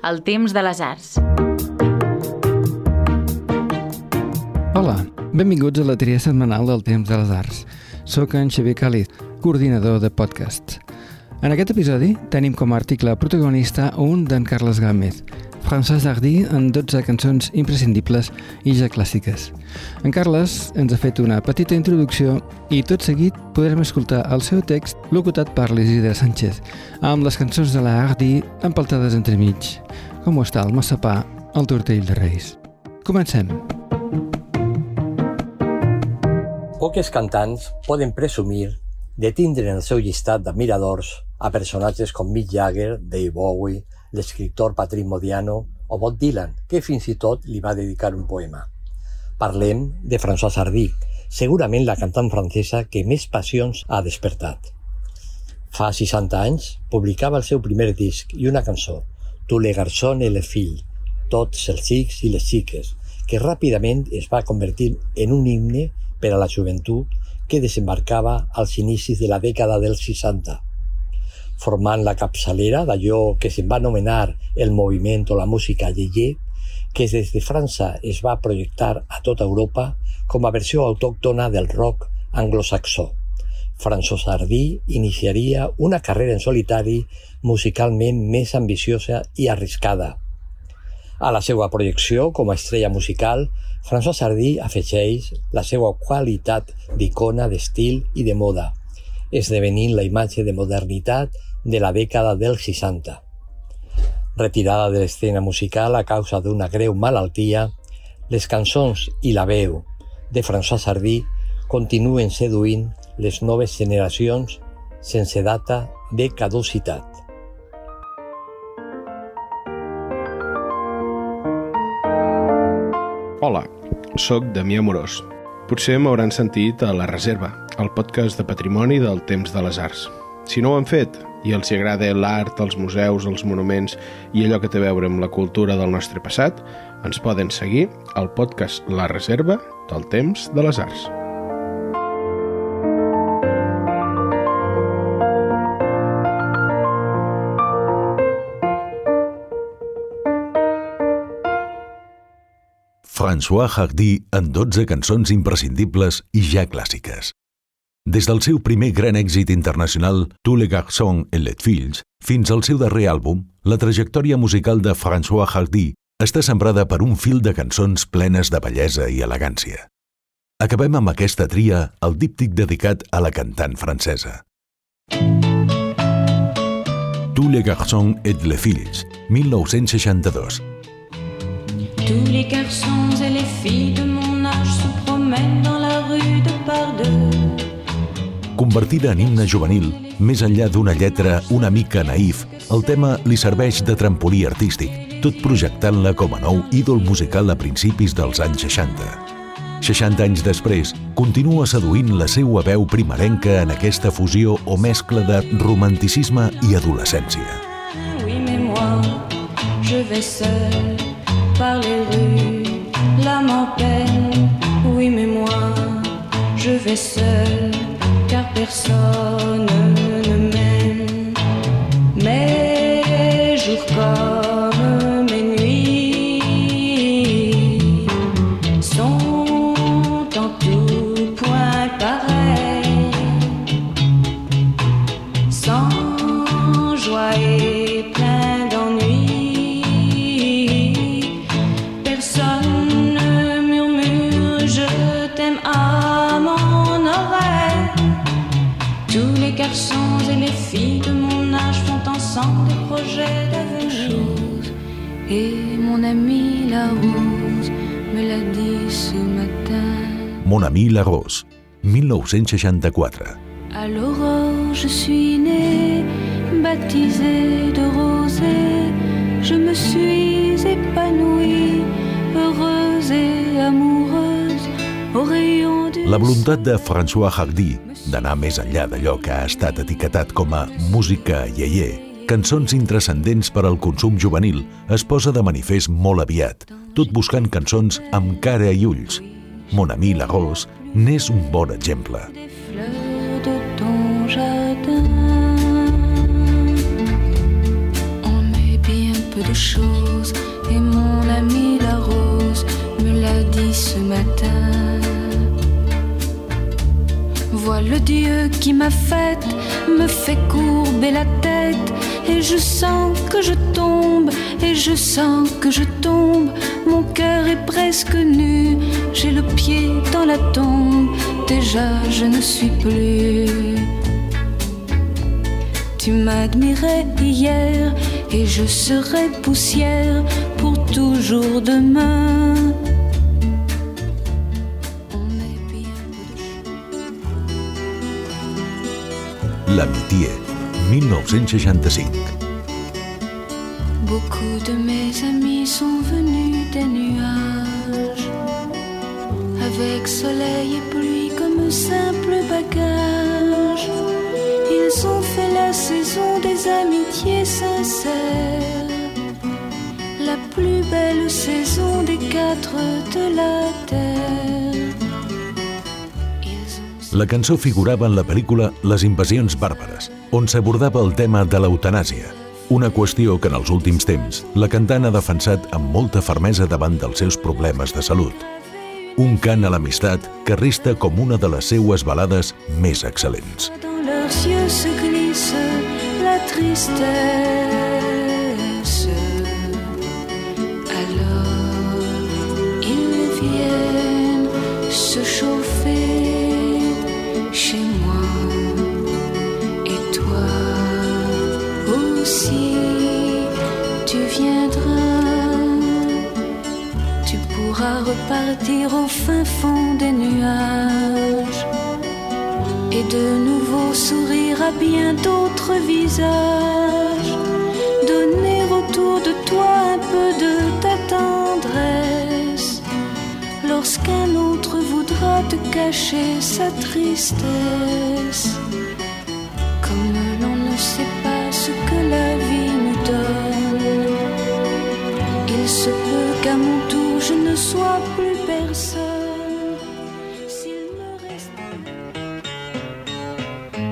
El temps de les arts. Hola, benvinguts a la tria setmanal del Temps de les Arts. Soc en Xavier Càlid, coordinador de podcasts. En aquest episodi tenim com a article protagonista un d'en Carles Gámez, François Hardy en 12 cançons imprescindibles i ja clàssiques. En Carles ens ha fet una petita introducció i tot seguit podrem escoltar el seu text locutat per l'Isidre Sánchez, amb les cançons de la Hardy empaltades entremig. Com està el massapà, el tortell de Reis. Comencem. Poques cantants poden presumir de tindre en el seu llistat d'admiradors a personatges com Mick Jagger, Dave Bowie, l'escriptor Patrick Modiano o Bob Dylan, que fins i tot li va dedicar un poema. Parlem de François Sardy, segurament la cantant francesa que més passions ha despertat. Fa 60 anys publicava el seu primer disc i una cançó, Tu le garçon et le fill, tots els xics i les xiques, que ràpidament es va convertir en un himne per a la joventut que desembarcava als inicis de la dècada dels 60 formant la capçalera d'allò que se'n va anomenar el moviment o la música lleier, que des de França es va projectar a tota Europa com a versió autòctona del rock anglosaxó. François Hardy iniciaria una carrera en solitari musicalment més ambiciosa i arriscada. A la seva projecció com a estrella musical, François Hardy afegeix la seva qualitat d'icona d'estil i de moda, esdevenint la imatge de modernitat de la dècada dels 60. Retirada de l'escena musical a causa d'una greu malaltia, les cançons i la veu de François Sardí continuen seduint les noves generacions sense data de caducitat. Hola, sóc Damià Morós. Potser m'hauran sentit a La Reserva, el podcast de patrimoni del temps de les arts. Si no ho han fet i els agrada l'art, els museus, els monuments i allò que té a veure amb la cultura del nostre passat, ens poden seguir al podcast La Reserva del Temps de les Arts. François Hardy en 12 cançons imprescindibles i ja clàssiques. Des del seu primer gran èxit internacional, Tous les garçons et les filles, fins al seu darrer àlbum, la trajectòria musical de François Hardy està sembrada per un fil de cançons plenes de bellesa i elegància. Acabem amb aquesta tria el díptic dedicat a la cantant francesa. Tous les garçons et les filles, 1962. Tous les garçons et les filles de mon âge se promènent dans la rue de par deux. Convertida en himne juvenil, més enllà d'una lletra una mica naïf, el tema li serveix de trampolí artístic, tot projectant-la com a nou ídol musical a principis dels anys 60. 60 anys després, continua seduint la seua veu primerenca en aquesta fusió o mescla de romanticisme i adolescència. Oui, mais moi, je vais seul les rues, l'âme en peine. Oui, mais moi, je vais seul car personne la Rose, 1964. À l'aurore, je suis née, baptisée de rosée. Je me suis épanouie, heureuse et amoureuse, au rayon du La voluntat de François Hardy d'anar més enllà d'allò que ha estat etiquetat com a música iaier, cançons intrascendents per al consum juvenil, es posa de manifest molt aviat, tot buscant cançons amb cara i ulls. Mon ami la Rose n'és un bon exemple. On met bien peu de choses. Et mon ami la rose me l'a dit ce matin. Vois le Dieu qui m'a faite, me fait courber la tête. Et je sens que je tombe, et je sens que je tombe. Mon cœur est presque nu, j'ai le pied dans la tombe. Déjà je ne suis plus. Tu m'admirais hier et je serai poussière pour toujours demain. 1965. Beaucoup de mes amis sont venus des nuages, avec soleil et pluie comme simple bagage. Ils ont fait la saison des amitiés sincères, la plus belle saison des quatre de la terre. La cançó figurava en la pel·lícula Les invasions bàrbares, on s'abordava el tema de l'eutanàsia, una qüestió que en els últims temps la cantant ha defensat amb molta fermesa davant dels seus problemes de salut. Un cant a l'amistat que resta com una de les seues balades més excel·lents. La tristesse. Alors ils viennent se chauffer aussi, tu viendras. Tu pourras repartir au fin fond des nuages et de nouveau sourire à bien d'autres visages. Donner autour de toi un peu de ta tendresse. Lorsqu'un autre voudra te cacher sa tristesse. Qu'à mon tour je ne sois plus personne. S'il me reste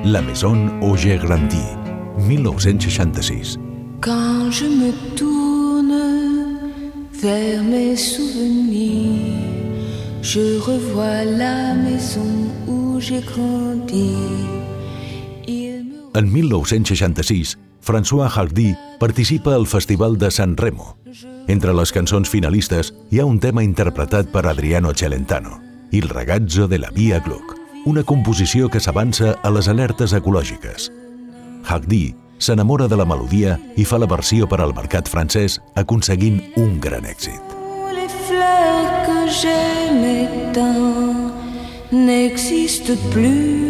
La Maison Auger Grandi, 1966. Quand je me tourne vers mes souvenirs, je revois la maison où j'ai grandi. En 1966, François Hardy participa al Festival de San Remo. Entre les cançons finalistes hi ha un tema interpretat per Adriano Celentano, Il ragazzo de la Via Gluck, una composició que s'avança a les alertes ecològiques. Hardy s'enamora de la melodia i fa la versió per al mercat francès aconseguint un gran èxit. n'existent plus.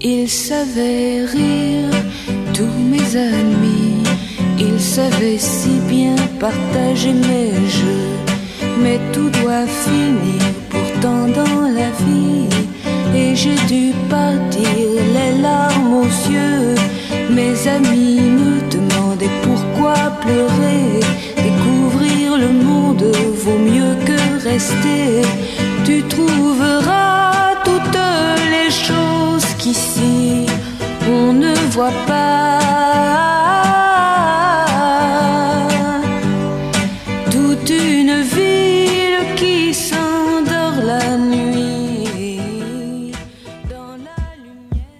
Ils savaient rire, tous mes amis, ils savaient si bien partager mes jeux, mais tout doit finir pourtant dans la vie. Et j'ai dû partir les larmes aux yeux. Mes amis me demandaient pourquoi pleurer. Découvrir le monde vaut mieux que rester. Tu trouveras toutes les choses qu'ici voit pas. Toute une ville qui s'endort la nuit dans la lumière.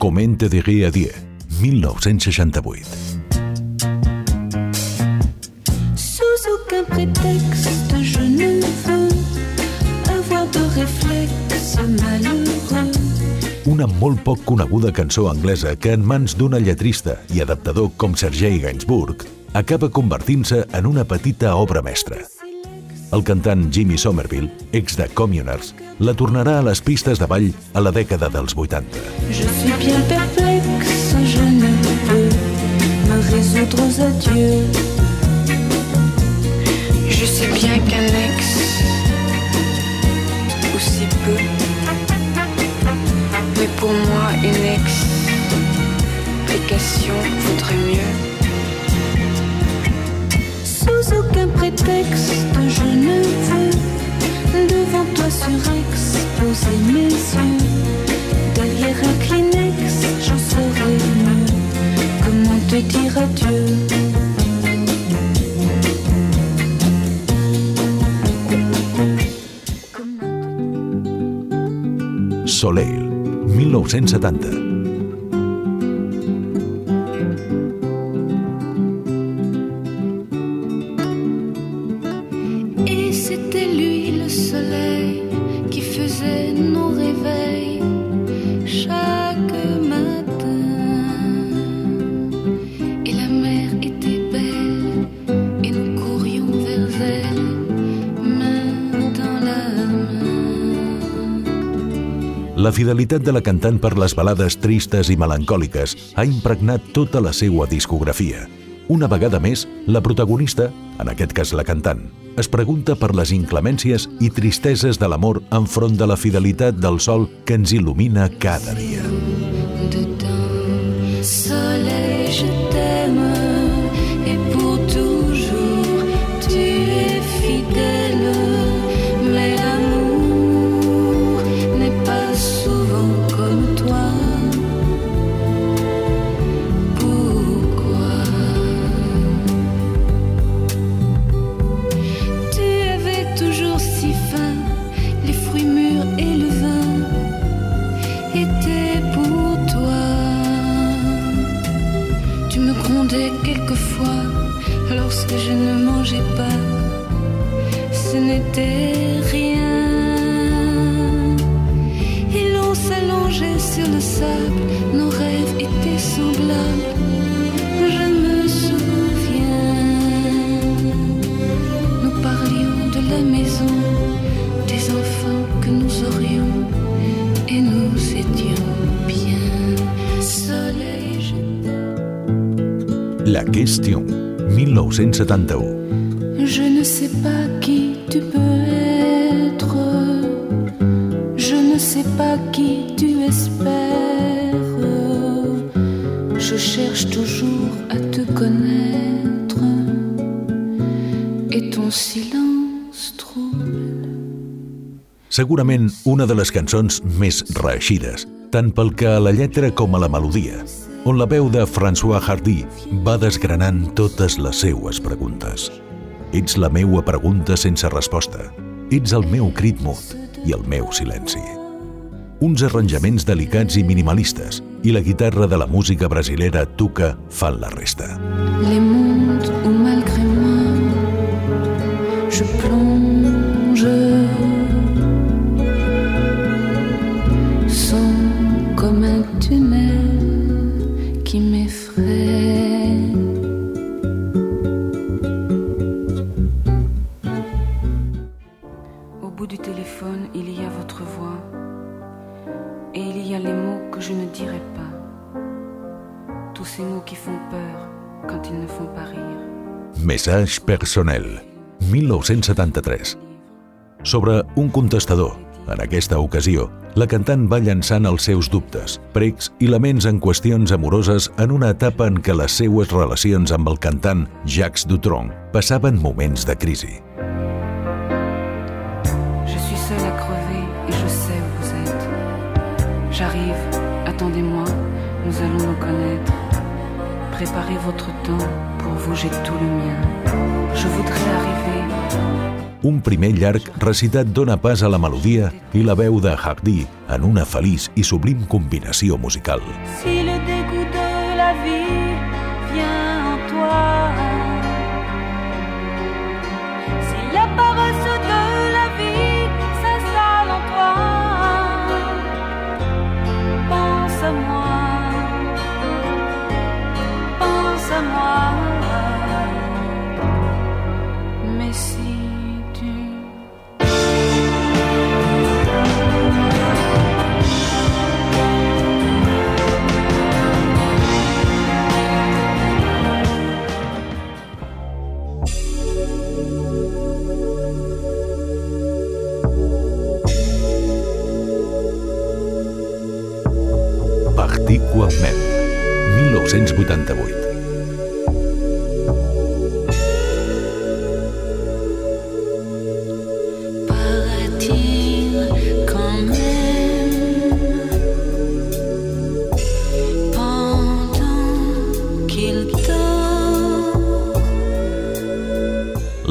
Comment te dirai a dir, 1968. Molt poc coneguda cançó anglesa que en mans d'una lletrista i adaptador com Sergei Gainsbourg acaba convertint-se en una petita obra mestra. El cantant Jimmy Somerville, ex de Communers, la tornarà a les pistes de ball a la dècada dels 80. Je suis bien perplexe, je ne peux me résoudre aux adieux. Je sais bien qu'un Sous aucun prétexte, je ne veux devant toi surexposer mes yeux. Derrière un Kleenex, j'en serai mieux. Comment te dire adieu? Soleil, 1970. La fidelitat de la cantant per les balades tristes i melancòliques ha impregnat tota la seua discografia. Una vegada més, la protagonista, en aquest cas la cantant, es pregunta per les inclemències i tristeses de l'amor enfront de la fidelitat del sol que ens il·lumina cada dia. Question, 1971. Je ne sais pas qui tu peux être. Je ne sais pas qui tu espères. Je cherche toujours à te connaître. Et ton silence trouble. Segurament una de les cançons més reeixides, tant pel que a la lletra com a la melodia, on la veu de François Hardy va desgranant totes les seues preguntes. Ets la meua pregunta sense resposta. Ets el meu crit mut i el meu silenci. Uns arranjaments delicats i minimalistes i la guitarra de la música brasilera Tuca fan la resta. Les dirai pas. Tous ces mots qui font peur quand ils ne font pas rire. Message personnel, 1973. Sobre un contestador, en aquesta ocasió, la cantant va llançant els seus dubtes, precs i laments en qüestions amoroses en una etapa en què les seues relacions amb el cantant Jacques Dutronc passaven moments de crisi. Attendez-moi, nous allons nous connaître. Préparez votre temps, pour vous j'ai tout le mien. Je voudrais arriver Un primer llarg recitat dona pas a la melodia i la veu de Hardy en una feliç i sublim combinació musical. Si le dégoût de la vie vient en toi, Particularment, 1988.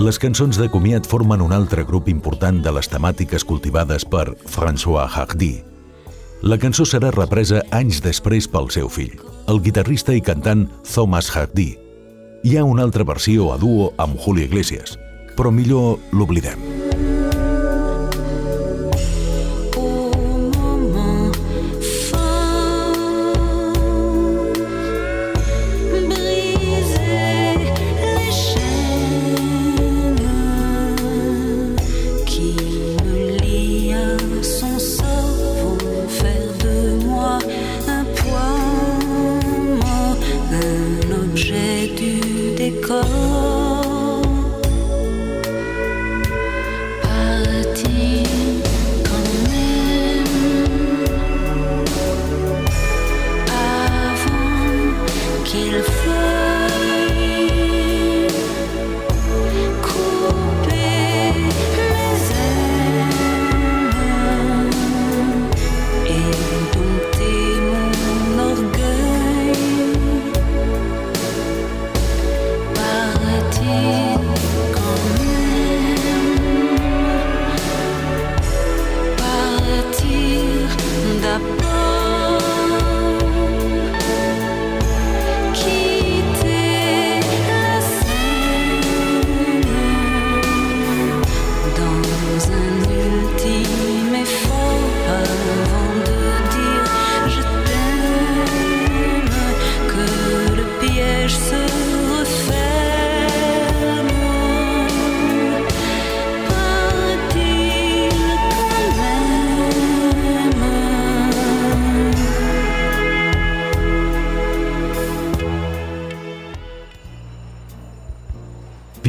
Les cançons de comiat formen un altre grup important de les temàtiques cultivades per François Hardy, la cançó serà represa anys després pel seu fill, el guitarrista i cantant Thomas Hardy. Hi ha una altra versió a duo amb Julio Iglesias, però millor l'oblidem.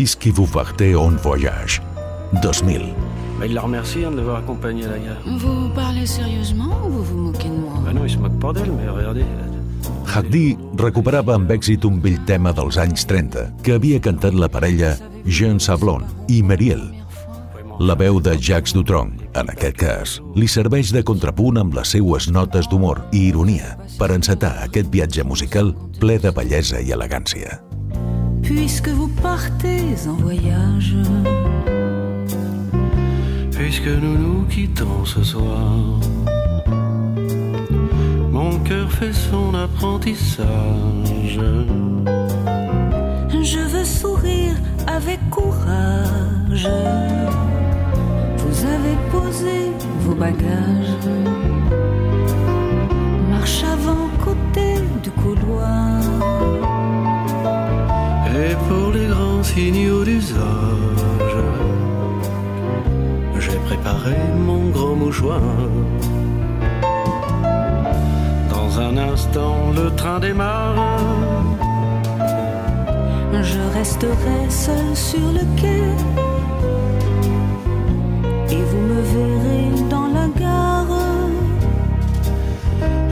Puisque vous partez en voyage. 2000. Bah, il la remercie hein, de l'avoir accompagné à la gare. Vous parlez sérieusement ou vous vous moquez de moi Bah non, il se moque pas d'elle, mais regardez. Hagdi recuperava amb èxit un vell tema dels anys 30 que havia cantat la parella Jean Sablon i Meriel. La veu de Jacques Dutronc, en aquest cas, li serveix de contrapunt amb les seues notes d'humor i ironia per encetar aquest viatge musical ple de bellesa i elegància. Puisque vous partez en voyage. Puisque nous nous quittons ce soir, mon cœur fait son apprentissage. Je veux sourire avec courage. Vous avez posé vos bagages. Marche avant côté du couloir. Signaux d'usage, j'ai préparé mon gros mouchoir. Dans un instant, le train démarre. Je resterai seul sur le quai. Et vous me verrez dans la gare.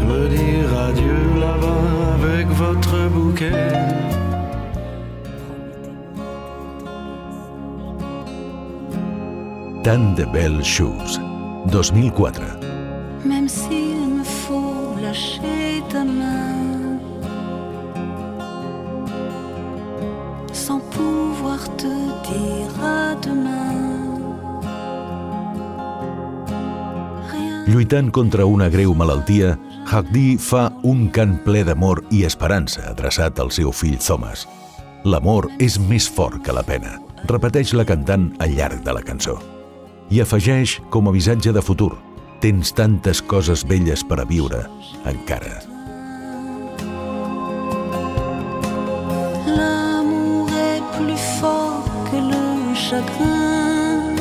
Me dire adieu là-bas avec votre bouquet. Tant de belles choses. 2004. Même s'il me faut lâcher ta main Sans pouvoir te dire à demain Lluitant contra una greu malaltia, Hagdi fa un cant ple d'amor i esperança adreçat al seu fill Thomas. L'amor és més fort que la pena, repeteix la cantant al llarg de la cançó. I afegeix com a visatge de futur, tens tantes coses belles per a viure, encara. L'amour est plus fort que le chagrin.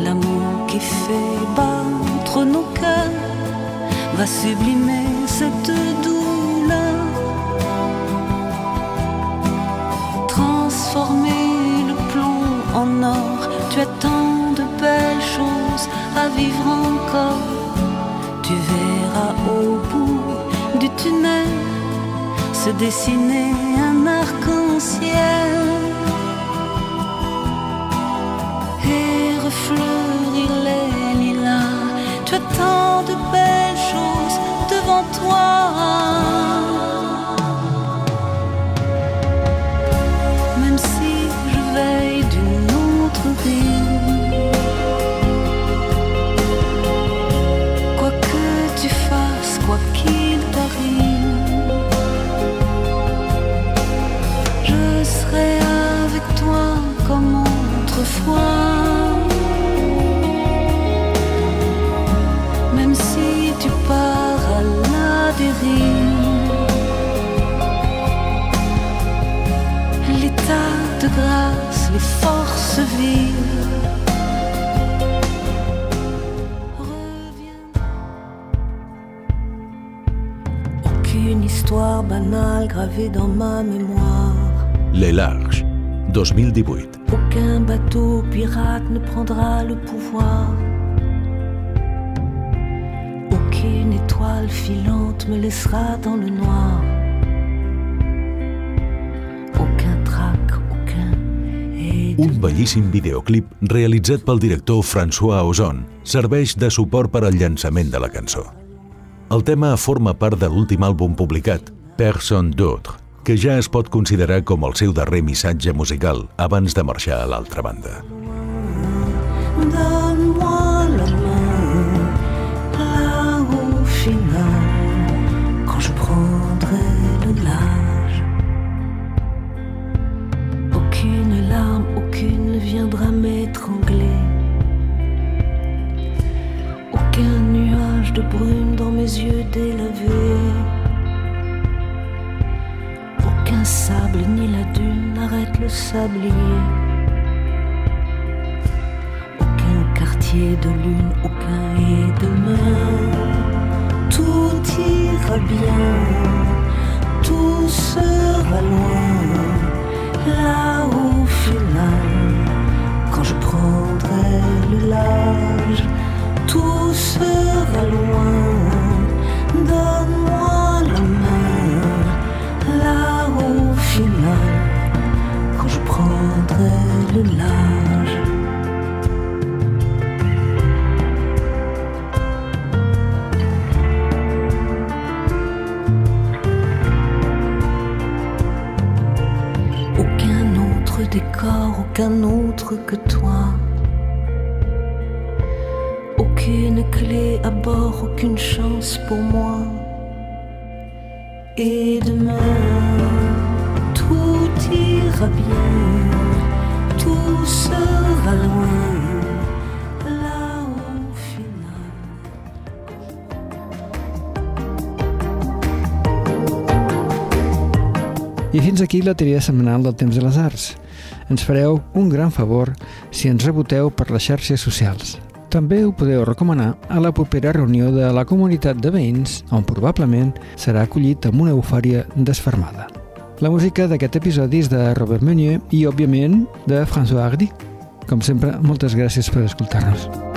L'amour qui fait battre nos cœurs va sublimer tu as tant de belles choses à vivre encore. Tu verras au bout du tunnel se dessiner un arc-en-ciel et refleurir les lilas. Tu as tant forces vives. reviennent. Aucune histoire banale gravée dans ma mémoire. Les Larges, 2018. Aucun bateau pirate ne prendra le pouvoir. Aucune étoile filante me laissera dans le noir. Un bellíssim videoclip realitzat pel director François Ozon serveix de suport per al llançament de la cançó. El tema forma part de l'últim àlbum publicat, Personne d'autre, que ja es pot considerar com el seu darrer missatge musical abans de marxar a l'altra banda. Donne-moi de brume dans mes yeux délavés. Aucun sable ni la dune n'arrête le sablier. Aucun quartier de lune, aucun et de main. Tout ira bien, tout sera loin. Là aucun autre que toi. Aucune clé à bord, aucune chance pour moi. Et Fins aquí la tria setmanal del Temps de les Arts. Ens fareu un gran favor si ens reboteu per les xarxes socials. També ho podeu recomanar a la propera reunió de la comunitat de veïns, on probablement serà acollit amb una eufòria desfermada. La música d'aquest episodi és de Robert Meunier i, òbviament, de François Hardy. Com sempre, moltes gràcies per escoltar-nos.